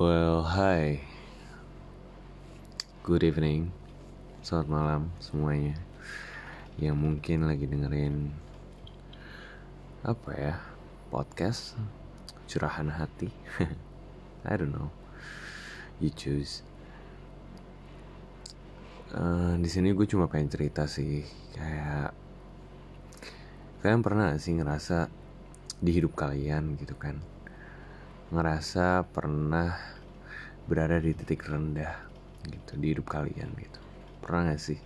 Well, hi. Good evening. Selamat malam semuanya yang mungkin lagi dengerin apa ya? Podcast curahan hati. I don't know. You choose. Uh, di sini gue cuma pengen cerita sih kayak kalian pernah sih ngerasa di hidup kalian gitu kan ngerasa pernah berada di titik rendah gitu di hidup kalian gitu. Pernah gak sih?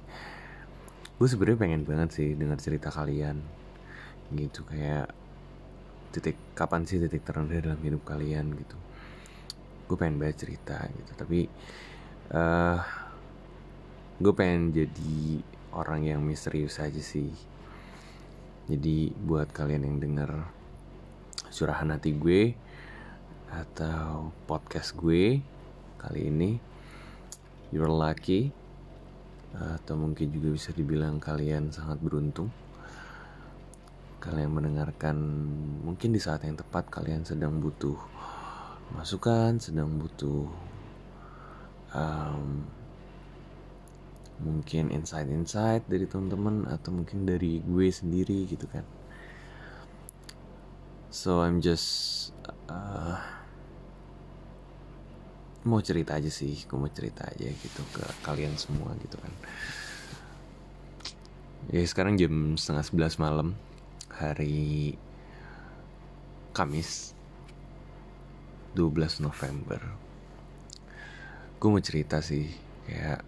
Gue sebenarnya pengen banget sih dengar cerita kalian gitu kayak titik kapan sih titik terendah dalam hidup kalian gitu. Gue pengen banget cerita gitu tapi uh, gue pengen jadi orang yang misterius aja sih. Jadi buat kalian yang denger curahan hati gue atau podcast gue kali ini you're lucky atau mungkin juga bisa dibilang kalian sangat beruntung. Kalian mendengarkan mungkin di saat yang tepat kalian sedang butuh masukan sedang butuh um, mungkin insight-insight dari teman-teman atau mungkin dari gue sendiri gitu kan. So I'm just uh, mau cerita aja sih gue mau cerita aja gitu ke kalian semua gitu kan. Ya sekarang jam setengah sebelas malam hari Kamis 12 November. Gue mau cerita sih kayak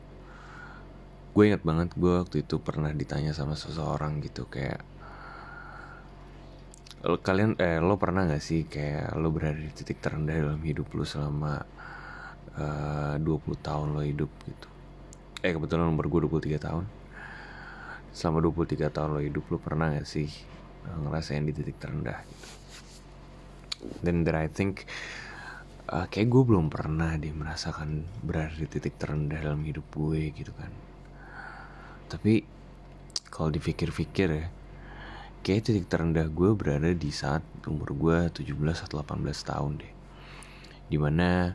gue inget banget gue waktu itu pernah ditanya sama seseorang gitu kayak kalian eh lo pernah nggak sih kayak lo berada di titik terendah dalam hidup lo selama uh, 20 tahun lo hidup gitu. Eh kebetulan umur gue 23 tahun. Selama 23 tahun lo hidup lo pernah gak sih uh, ngerasain di titik terendah gitu? Dan that I think uh, kayak gue belum pernah deh merasakan berada di titik terendah dalam hidup gue gitu kan. Tapi kalau dipikir-pikir ya kayak titik terendah gue berada di saat umur gue 17 atau 18 tahun deh. Di mana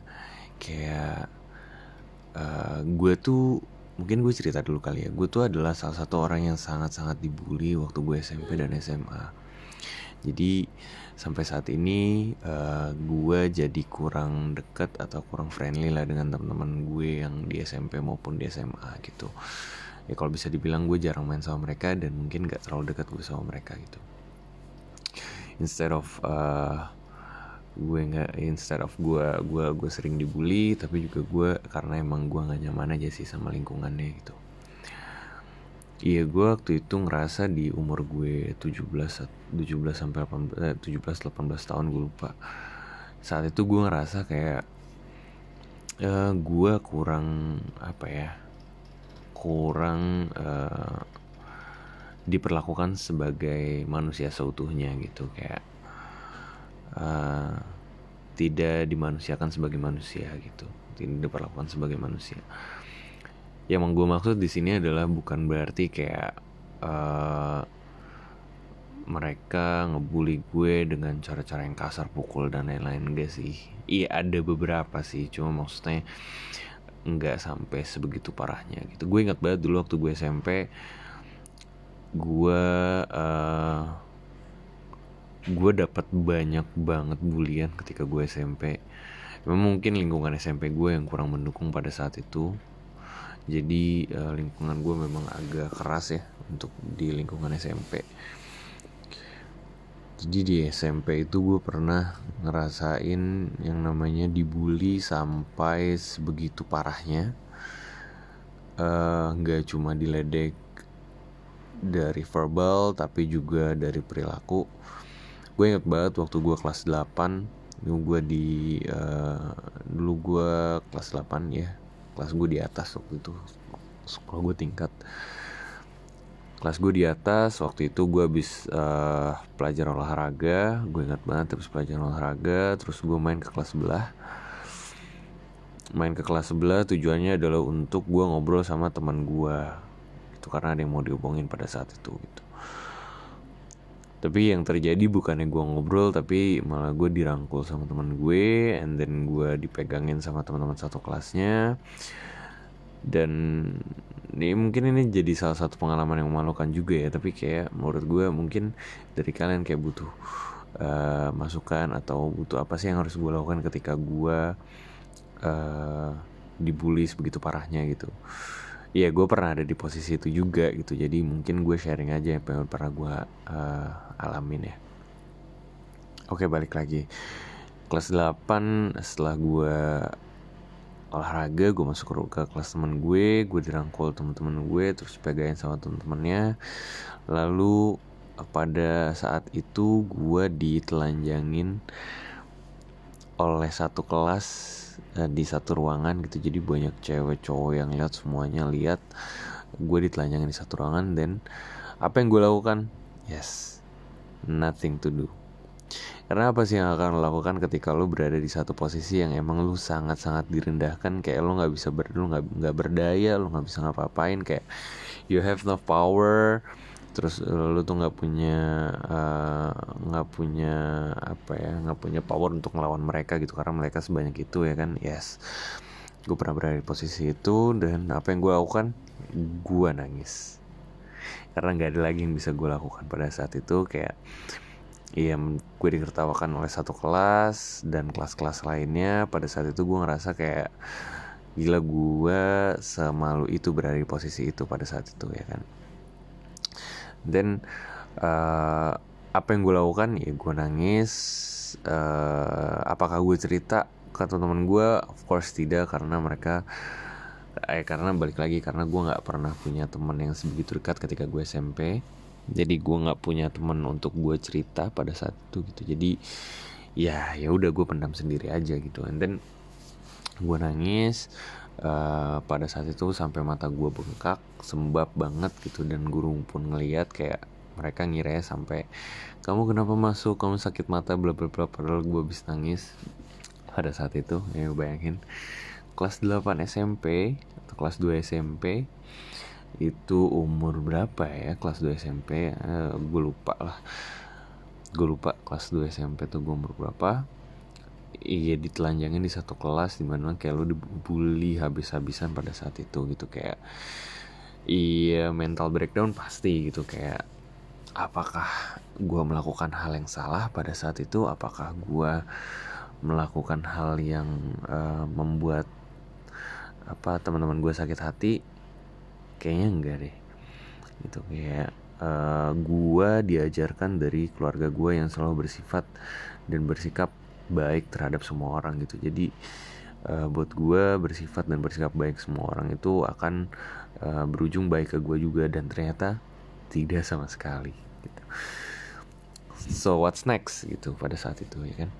kayak uh, gue tuh mungkin gue cerita dulu kali ya. Gue tuh adalah salah satu orang yang sangat-sangat dibully waktu gue SMP dan SMA jadi sampai saat ini uh, gue jadi kurang deket atau kurang friendly lah dengan teman-teman gue yang di SMP maupun di SMA gitu. Ya kalau bisa dibilang gue jarang main sama mereka dan mungkin gak terlalu dekat gue sama mereka gitu. Instead of uh, gue nggak instead of gue gue gue sering dibully tapi juga gue karena emang gue nggak nyaman aja sih sama lingkungannya gitu Iya gue waktu itu ngerasa di umur gue 17 17 sampai 18 eh, 17 18 tahun gue lupa. Saat itu gue ngerasa kayak uh, gue kurang apa ya? Kurang uh, diperlakukan sebagai manusia seutuhnya gitu kayak uh, tidak dimanusiakan sebagai manusia gitu. Tidak diperlakukan sebagai manusia. Yang gue maksud di sini adalah bukan berarti kayak uh, mereka ngebully gue dengan cara-cara yang kasar pukul dan lain-lain. Enggak sih. Iya ada beberapa sih. Cuma maksudnya nggak sampai sebegitu parahnya gitu. Gue ingat banget dulu waktu gue SMP gue uh, gue dapat banyak banget bulian ketika gue SMP memang mungkin lingkungan SMP gue yang kurang mendukung pada saat itu. Jadi uh, lingkungan gue memang agak keras ya untuk di lingkungan SMP jadi di SMP itu gue pernah ngerasain yang namanya dibully sampai sebegitu parahnya. Eh, nggak uh, cuma diledek dari verbal tapi juga dari perilaku gue inget banget waktu gue kelas 8 dulu gue di uh, dulu gue kelas 8 ya kelas gue di atas waktu itu sekolah gue tingkat. Kelas gue di atas waktu itu gue habis uh, pelajaran olahraga gue ingat banget terus pelajaran olahraga terus gue main ke kelas sebelah. Main ke kelas sebelah tujuannya adalah untuk gue ngobrol sama teman gue itu karena ada yang mau dihubungin pada saat itu gitu tapi yang terjadi bukannya gue ngobrol tapi malah gue dirangkul sama teman gue and then gue dipegangin sama teman-teman satu kelasnya. Dan ini mungkin ini jadi salah satu pengalaman yang memalukan juga ya tapi kayak menurut gue mungkin dari kalian kayak butuh uh, masukan atau butuh apa sih yang harus gue lakukan ketika gue uh, dibully begitu parahnya gitu Iya gue pernah ada di posisi itu juga gitu. Jadi mungkin gue sharing aja yang pernah gue uh, alamin ya. Oke balik lagi. Kelas 8 setelah gue olahraga gue masuk ke, kelas temen gue gue dirangkul temen-temen gue terus pegain sama temen-temennya. Lalu pada saat itu gue ditelanjangin oleh satu kelas uh, di satu ruangan gitu. Jadi banyak cewek cowok yang lihat semuanya lihat. Gue ditelanjangin di satu ruangan dan apa yang gue lakukan? Yes nothing to do. Karena apa sih yang akan lo lakukan ketika lo berada di satu posisi yang emang lo sangat-sangat direndahkan? Kayak lo nggak bisa ber lo nggak berdaya lo nggak bisa ngapa-ngapain. Kayak you have no power terus eh, lu tuh nggak punya eh, nggak uh, punya apa ya nggak punya power untuk melawan mereka gitu karena mereka sebanyak itu ya kan? Yes. Gue pernah berada di posisi itu dan apa yang gue lakukan? Gue nangis. Karena nggak ada lagi yang bisa gue lakukan pada saat itu kayak Iya, gue ditertawakan oleh satu kelas dan kelas-kelas lainnya. Pada saat itu gue ngerasa kayak gila gue semalu itu berada di posisi itu pada saat itu ya kan dan uh, apa yang gue lakukan? Ya gue nangis. Uh, apakah gue cerita ke teman-teman gue of course tidak karena mereka eh karena balik lagi karena gue nggak pernah punya teman yang sebegitu dekat ketika gue SMP jadi gue nggak punya teman untuk gue cerita pada saat itu gitu. Jadi ya ya udah gue pendam sendiri aja gitu. And then gue nangis uh, pada saat itu sampai mata gue bengkak sembab banget gitu dan guru pun ngeliat kayak mereka ngira sampai kamu kenapa masuk? Kamu sakit mata? Bla bla bla padahal gue habis nangis pada saat itu ya bayangin. Kelas 8 SMP atau kelas 2 SMP itu umur berapa ya kelas 2 SMP eh, gue lupa lah. Gue lupa kelas 2 SMP tuh gue umur berapa iya ditelanjangin di satu kelas di mana kayak lo dibully habis-habisan pada saat itu gitu. Kayak iya mental breakdown pasti gitu. Kayak apakah gue melakukan hal yang salah pada saat itu? Apakah gue melakukan hal yang uh, membuat apa teman-teman gue sakit hati? Kayaknya enggak deh. Gitu kayak uh, gue diajarkan dari keluarga gue yang selalu bersifat dan bersikap baik terhadap semua orang gitu. Jadi uh, buat gue bersifat dan bersikap baik semua orang itu akan uh, berujung baik ke gue juga dan ternyata tidak sama sekali gitu. So what's next gitu pada saat itu ya kan?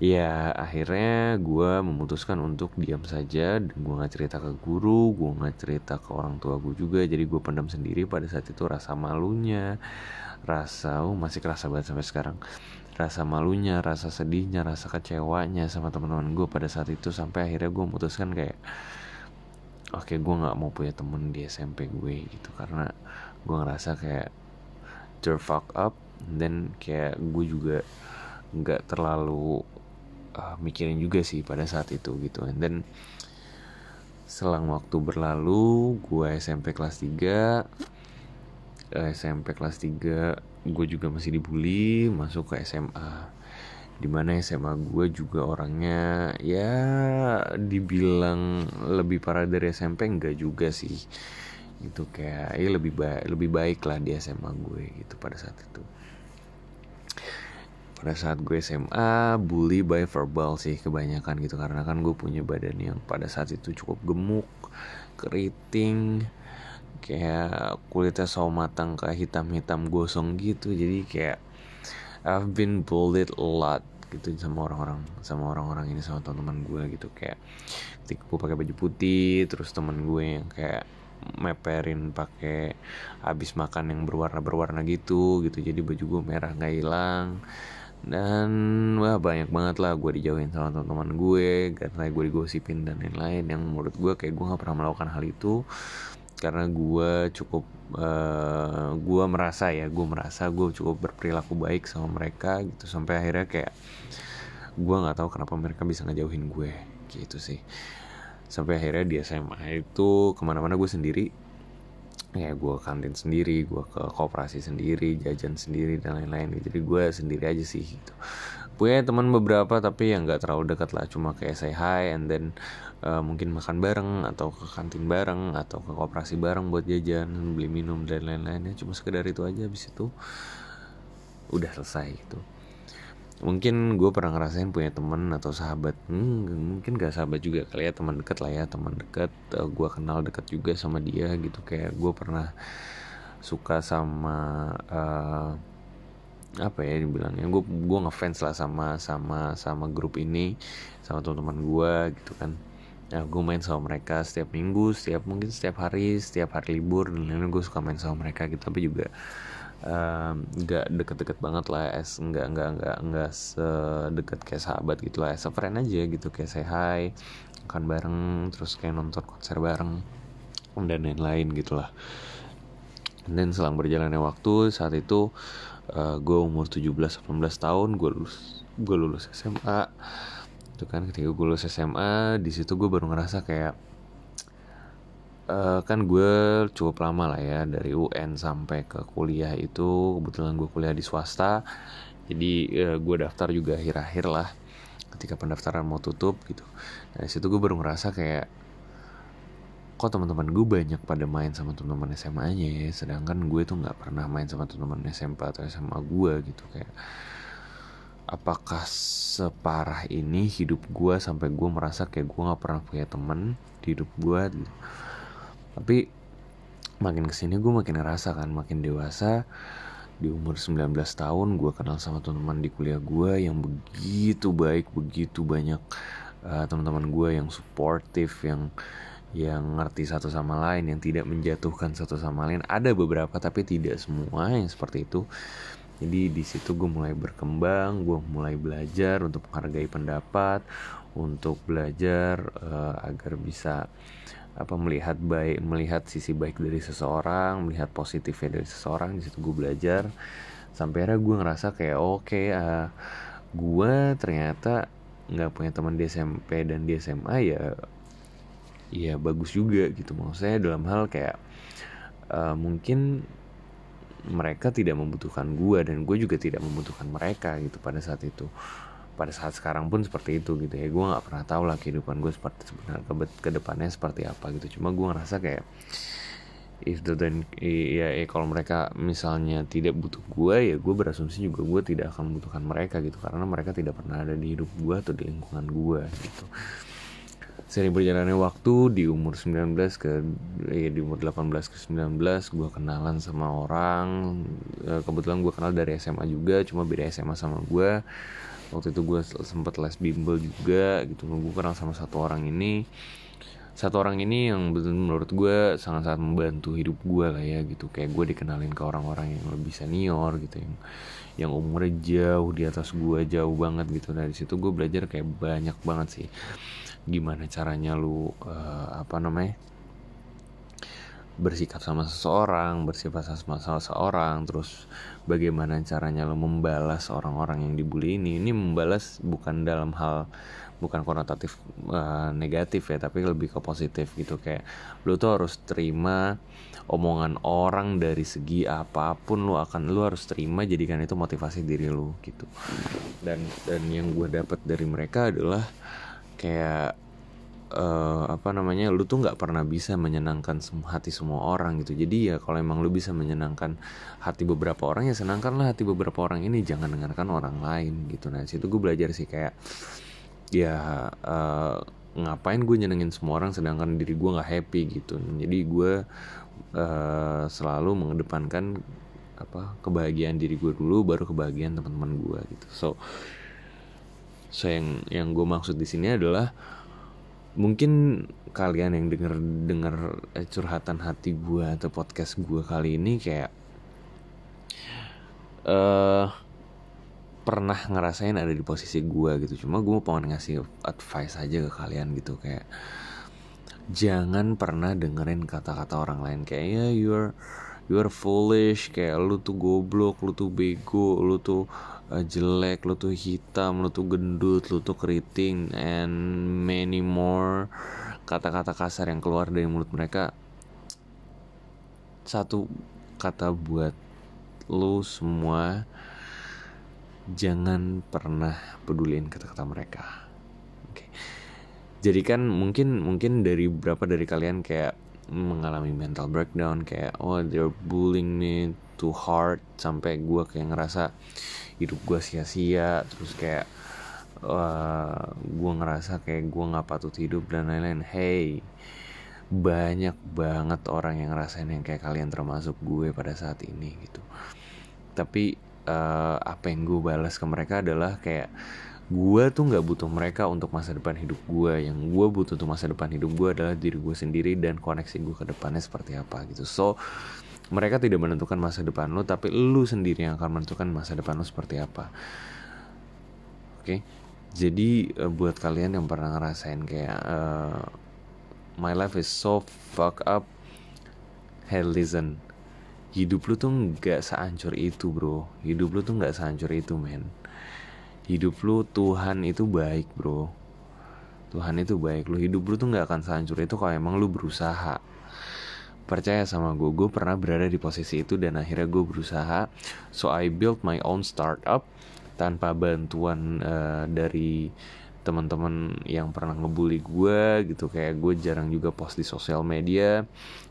Ya akhirnya gue memutuskan untuk diam saja gue nggak cerita ke guru gue nggak cerita ke orang tua gue juga. Jadi gue pendam sendiri pada saat itu rasa malunya rasa oh masih kerasa banget sampai sekarang rasa malunya rasa sedihnya rasa kecewanya sama teman-teman gue pada saat itu sampai akhirnya gue memutuskan kayak oke okay, gue nggak mau punya temen di SMP gue gitu. Karena gue ngerasa kayak fuck up dan kayak gue juga nggak terlalu uh, mikirin juga sih pada saat itu gitu. Dan selang waktu berlalu gue SMP kelas 3 SMP kelas 3 gue juga masih dibully masuk ke SMA di mana SMA gue juga orangnya ya dibilang lebih parah dari SMP enggak juga sih. Itu kayak ya lebih baik lebih baik lah di SMA gue gitu pada saat itu. Pada saat gue SMA bully by verbal sih kebanyakan gitu. Karena kan gue punya badan yang pada saat itu cukup gemuk keriting kayak kulitnya sawo matang kayak hitam-hitam gosong gitu. Jadi kayak I've been bullied a lot gitu sama orang-orang sama orang-orang ini sama teman-teman gue gitu. Kayak ketika gue pakai baju putih terus teman gue yang kayak meperin pakai habis makan yang berwarna-berwarna gitu gitu. Jadi baju gue merah nggak hilang. Dan wah banyak banget lah gue dijauhin sama teman-teman gue karena gue digosipin dan lain-lain. Yang menurut gue kayak gue nggak pernah melakukan hal itu karena gue cukup uh, gue merasa ya gue merasa gue cukup berperilaku baik sama mereka gitu sampai akhirnya kayak gue nggak tahu kenapa mereka bisa ngejauhin gue gitu sih. Sampai akhirnya di SMA itu ke mana-mana gue sendiri. Ya gue kantin sendiri gue ke koperasi sendiri jajan sendiri dan lain-lain. Jadi gue sendiri aja sih gitu punya teman beberapa tapi yang nggak terlalu dekat lah. Cuma kayak say hi and then uh, mungkin makan bareng atau ke kantin bareng atau ke koperasi bareng buat jajan beli minum dan lain-lain. Ya cuma sekedar itu aja. Habis itu udah selesai gitu. Mungkin gue pernah ngerasain punya temen atau sahabat. Hmm, mungkin gak sahabat juga kali ya teman dekat lah ya teman dekat uh, gue kenal dekat juga sama dia gitu. Kayak gue pernah suka sama uh, apa ya dibilangnya gue gue ngefans lah sama sama sama grup ini sama teman-teman gue gitu kan. Ya gue main sama mereka setiap minggu setiap mungkin setiap hari setiap hari libur dan lain-lain gue suka main sama mereka gitu. Tapi juga nggak um, deket-deket banget lah es nggak nggak nggak nggak sedekat kayak sahabat gitu lah. As a friend aja gitu kayak say hi makan bareng terus kayak nonton konser bareng dan lain-lain gitu lah. Dan selang berjalannya waktu saat itu uh, gue umur 17-18 tahun gue lulus gue lulus SMA itu kan ketika gue lulus SMA di situ gue baru ngerasa kayak uh, kan gue cukup lama lah ya dari UN sampai ke kuliah itu. Kebetulan gue kuliah di swasta. Jadi uh, gue daftar juga akhir-akhir lah ketika pendaftaran mau tutup gitu. Nah situ gue baru ngerasa kayak kok teman-teman gue banyak pada main sama teman-teman SMA-nya ya sedangkan gue tuh nggak pernah main sama teman-teman SMP atau SMA gue gitu kayak apakah separah ini hidup gue sampai gue merasa kayak gue nggak pernah punya teman di hidup gue gitu. Tapi makin ke sini gue makin ngerasa kan makin dewasa di umur 19 tahun gue kenal sama teman-teman di kuliah gue yang begitu baik begitu banyak uh, teman-teman gue yang suportif yang yang ngerti satu sama lain yang tidak menjatuhkan satu sama lain. Ada beberapa tapi tidak semua yang seperti itu. Jadi di situ gue mulai berkembang gue mulai belajar untuk menghargai pendapat untuk belajar uh, agar bisa apa melihat baik melihat sisi baik dari seseorang melihat positifnya dari seseorang. Di situ gue belajar. Sampai akhirnya gue ngerasa kayak oke okay, uh, eh, gue ternyata nggak punya teman di SMP dan di SMA ya ya bagus juga gitu. Maksudnya dalam hal kayak uh, mungkin mereka tidak membutuhkan gue dan gue juga tidak membutuhkan mereka gitu pada saat itu. Pada saat sekarang pun seperti itu gitu ya. Gue nggak pernah tahu lah kehidupan gue seperti sebenarnya ke, ke depannya seperti apa gitu. Cuma gue ngerasa kayak if the then ya, ya kalau mereka misalnya tidak butuh gue ya gue berasumsi juga gue tidak akan membutuhkan mereka gitu. Karena mereka tidak pernah ada di hidup gue atau di lingkungan gue gitu sering berjalannya waktu di umur 19 ke ya di umur 18 ke 19 gue kenalan sama orang. Eh, kebetulan gue kenal dari SMA juga cuma beda SMA sama gue waktu itu gue sempet les bimbel juga gitu. Gue kenal sama satu orang ini. Satu orang ini yang betul menurut gue sangat-sangat membantu hidup gue lah ya gitu. Kayak gue dikenalin ke orang-orang yang lebih senior gitu yang yang umurnya jauh di atas gue jauh banget gitu. Dari situ gue belajar kayak banyak banget sih gimana caranya lu uh, apa namanya bersikap sama seseorang, bersifat sama seseorang, terus bagaimana caranya lo membalas orang-orang yang dibully ini. Ini membalas bukan dalam hal bukan konotatif uh, negatif ya, tapi lebih ke positif gitu kayak lo tuh harus terima omongan orang dari segi apa pun lo akan lo harus terima jadikan itu motivasi diri lo gitu. Dan dan yang gue dapat dari mereka adalah kayak uh, apa namanya lu tuh nggak pernah bisa menyenangkan hati semua orang gitu. Jadi ya kalau emang lu bisa menyenangkan hati beberapa orang ya senangkanlah hati beberapa orang ini. Jangan dengarkan orang lain gitu. Nah situ gue belajar sih kayak ya uh, ngapain gue nyenengin semua orang sedangkan diri gue nggak happy gitu. Jadi gue uh, selalu mengedepankan apa kebahagiaan diri gue dulu baru kebahagiaan teman-teman gue gitu. So so yang yang gue maksud di sini adalah mungkin kalian yang denger denger eh, curhatan hati gue atau podcast gue kali ini kayak uh, pernah ngerasain ada di posisi gue gitu. Cuma gue mau pengen ngasih advice aja ke kalian gitu kayak jangan pernah dengerin kata-kata orang lain. Kayak ya you're you're foolish kayak lu tuh goblok lu tuh bego lu tuh uh, jelek lu tuh hitam lu tuh gendut lu tuh keriting and many more kata-kata kasar yang keluar dari mulut mereka. Satu kata buat lu semua jangan pernah peduliin kata-kata mereka. Jadi kan mungkin mungkin dari berapa dari kalian kayak mengalami mental breakdown kayak oh they're bullying me too hard sampai gue kayak ngerasa hidup gue sia-sia terus kayak uh, gue ngerasa kayak gue nggak patut hidup dan lain-lain. Hey banyak banget orang yang ngerasain yang kayak kalian termasuk gue pada saat ini gitu. Tapi uh, apa yang gue balas ke mereka adalah kayak gue tuh nggak butuh mereka untuk masa depan hidup gue yang gue butuh untuk masa depan hidup gue adalah diri gue sendiri dan koneksi gue ke depannya seperti apa gitu. So mereka tidak menentukan masa depan lo tapi lu sendiri yang akan menentukan masa depan lo seperti apa. Oke? Okay? jadi uh, buat kalian yang pernah ngerasain kayak uh, my life is so fuck up hey listen. Hidup lu tuh nggak sehancur itu bro. Hidup lu tuh nggak sehancur itu men hidup lu Tuhan itu baik bro. Tuhan itu baik. Lu hidup lu tuh nggak akan sehancur itu kalau emang lu berusaha. Percaya sama gue gue pernah berada di posisi itu dan akhirnya gue berusaha. So I built my own startup tanpa bantuan uh, dari teman-teman yang pernah ngebully gue gitu. Kayak gue jarang juga post di sosial media.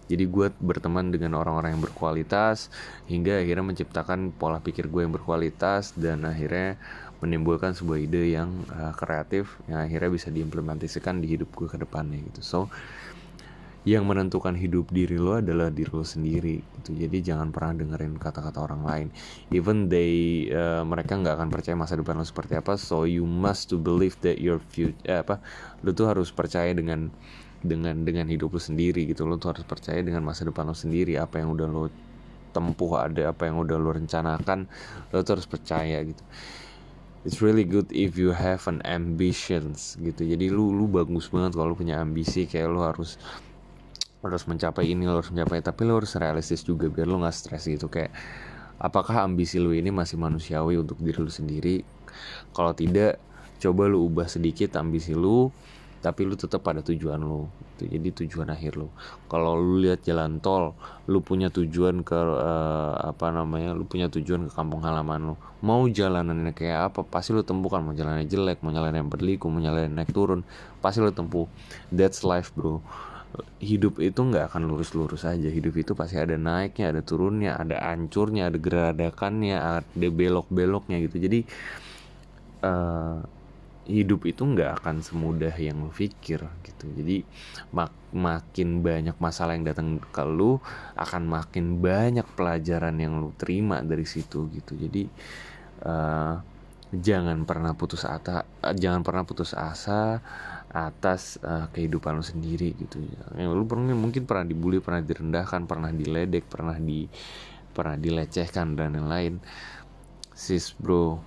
Jadi gue berteman dengan orang-orang yang berkualitas hingga akhirnya menciptakan pola pikir gue yang berkualitas dan akhirnya menimbulkan sebuah ide yang uh, kreatif yang akhirnya bisa diimplementasikan di hidup gue ke depannya gitu. So yang menentukan hidup diri lo adalah diri lo sendiri gitu. Jadi jangan pernah dengerin kata-kata orang lain. Even they uh, mereka nggak akan percaya masa depan lo seperti apa. So you must to believe that your future eh, apa lo tuh harus percaya dengan dengan dengan hidup lo sendiri gitu. Lo tuh harus percaya dengan masa depan lo sendiri apa yang udah lo tempuh ada apa yang udah lo rencanakan lo tuh harus percaya gitu it's really good if you have an ambitions gitu. Jadi lu lu bagus banget kalau lu punya ambisi kayak lu harus harus mencapai ini lo harus mencapai tapi lo harus realistis juga biar lo nggak stres gitu. Kayak apakah ambisi lo ini masih manusiawi untuk diri lo sendiri? Kalau tidak coba lo ubah sedikit ambisi lo tapi lu tetap pada tujuan lu. Gitu. jadi tujuan akhir lu. Kalau lu lihat jalan tol lu punya tujuan ke uh, apa namanya lu punya tujuan ke kampung halaman lu. Mau jalanannya kayak apa pasti lu tempuh kan mau jalannya jelek mau jalannya berliku mau jalannya naik turun pasti lu tempuh. That's life bro. Hidup itu nggak akan lurus-lurus aja. Hidup itu pasti ada naiknya ada turunnya ada ancurnya ada geradakannya ada belok-beloknya gitu. Jadi uh, hidup itu nggak akan semudah yang lo pikir gitu. Jadi mak makin banyak masalah yang datang ke lu akan makin banyak pelajaran yang lu terima dari situ gitu. Jadi uh, jangan pernah putus asa jangan pernah putus asa atas uh, kehidupan lo sendiri gitu. Yang lu pernah mungkin pernah dibully pernah direndahkan pernah diledek pernah di pernah dilecehkan dan lain-lain. Sis bro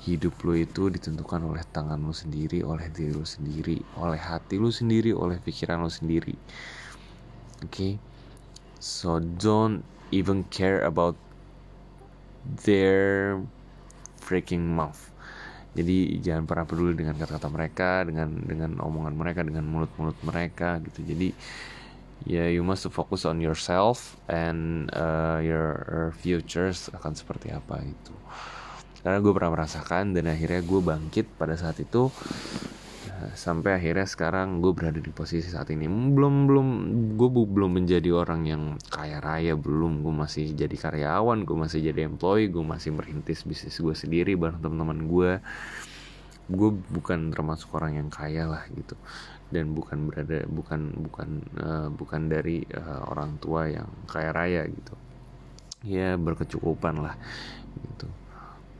hidup lo itu ditentukan oleh tangan lo sendiri oleh diri lo sendiri oleh hati lo sendiri oleh pikiran lo sendiri. Oke okay? so don't even care about their freaking mouth. Jadi jangan pernah peduli dengan kata-kata mereka dengan dengan omongan mereka dengan mulut-mulut mereka gitu. Jadi ya yeah, you must focus on yourself and uh, your futures akan seperti apa itu karena gue pernah merasakan dan akhirnya gue bangkit pada saat itu. Sampai akhirnya sekarang gue berada di posisi saat ini. Belum belum gue belum menjadi orang yang kaya raya belum. Gue masih jadi karyawan gue masih jadi employee gue masih merintis bisnis gue sendiri bareng teman-teman gue gue bukan termasuk orang yang kaya lah gitu. Dan bukan berada bukan bukan uh, bukan dari uh, orang tua yang kaya raya gitu. Ya berkecukupan lah gitu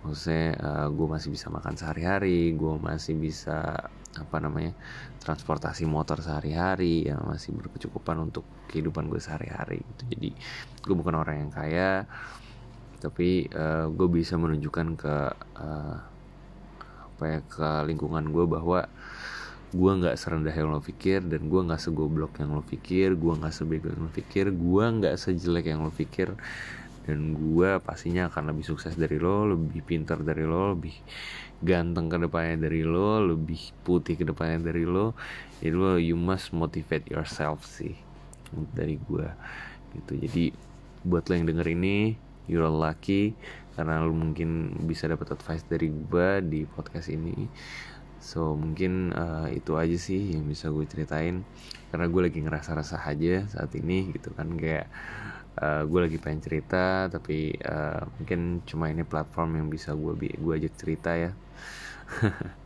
maksudnya uh, gue masih bisa makan sehari-hari gue masih bisa apa namanya transportasi motor sehari-hari yang masih berkecukupan untuk kehidupan gue sehari-hari gitu. Jadi gue bukan orang yang kaya tapi uh, gue bisa menunjukkan ke uh, apa ya ke lingkungan gue bahwa gue nggak serendah yang lo pikir dan gue nggak segoblok yang lo pikir gue nggak sebego yang lo pikir gue nggak sejelek yang lo pikir dan gue pastinya akan lebih sukses dari lo lebih pintar dari lo lebih ganteng ke depannya dari lo lebih putih ke depannya dari lo. Jadi lo you must motivate yourself sih dari gue gitu. Jadi buat lo yang denger ini you're lucky karena lo mungkin bisa dapat advice dari gue di podcast ini. So mungkin uh, itu aja sih yang bisa gue ceritain. Karena gue lagi ngerasa rasa aja saat ini gitu kan. Kayak uh, gue lagi pengen cerita tapi uh, mungkin cuma ini platform yang bisa gue gue ajak cerita ya.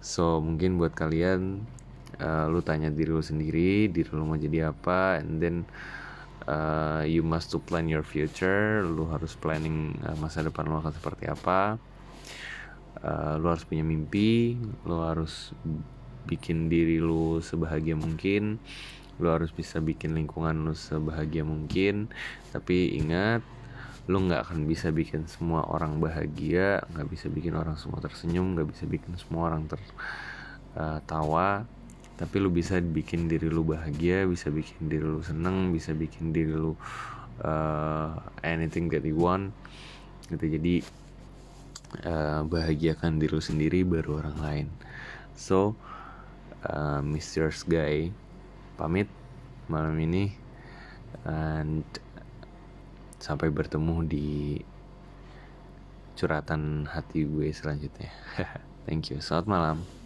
So mungkin buat kalian uh, lu tanya diri lu sendiri diri lu mau jadi apa and then uh, you must to plan your future. Lu harus planning uh, masa depan lu akan seperti apa. Uh, lu harus punya mimpi lu harus bikin diri lu sebahagia mungkin lu harus bisa bikin lingkungan lu sebahagia mungkin. Tapi ingat lu nggak akan bisa bikin semua orang bahagia nggak bisa bikin orang semua tersenyum nggak bisa bikin semua orang tertawa uh, tapi lu bisa bikin diri lu bahagia bisa bikin diri lu seneng bisa bikin diri lu uh, anything that you want. Gitu. Jadi uh, bahagiakan diri lu sendiri baru orang lain. So uh, Mr. Guy pamit malam ini and sampai bertemu di curhatan hati gue selanjutnya. Thank you. Selamat malam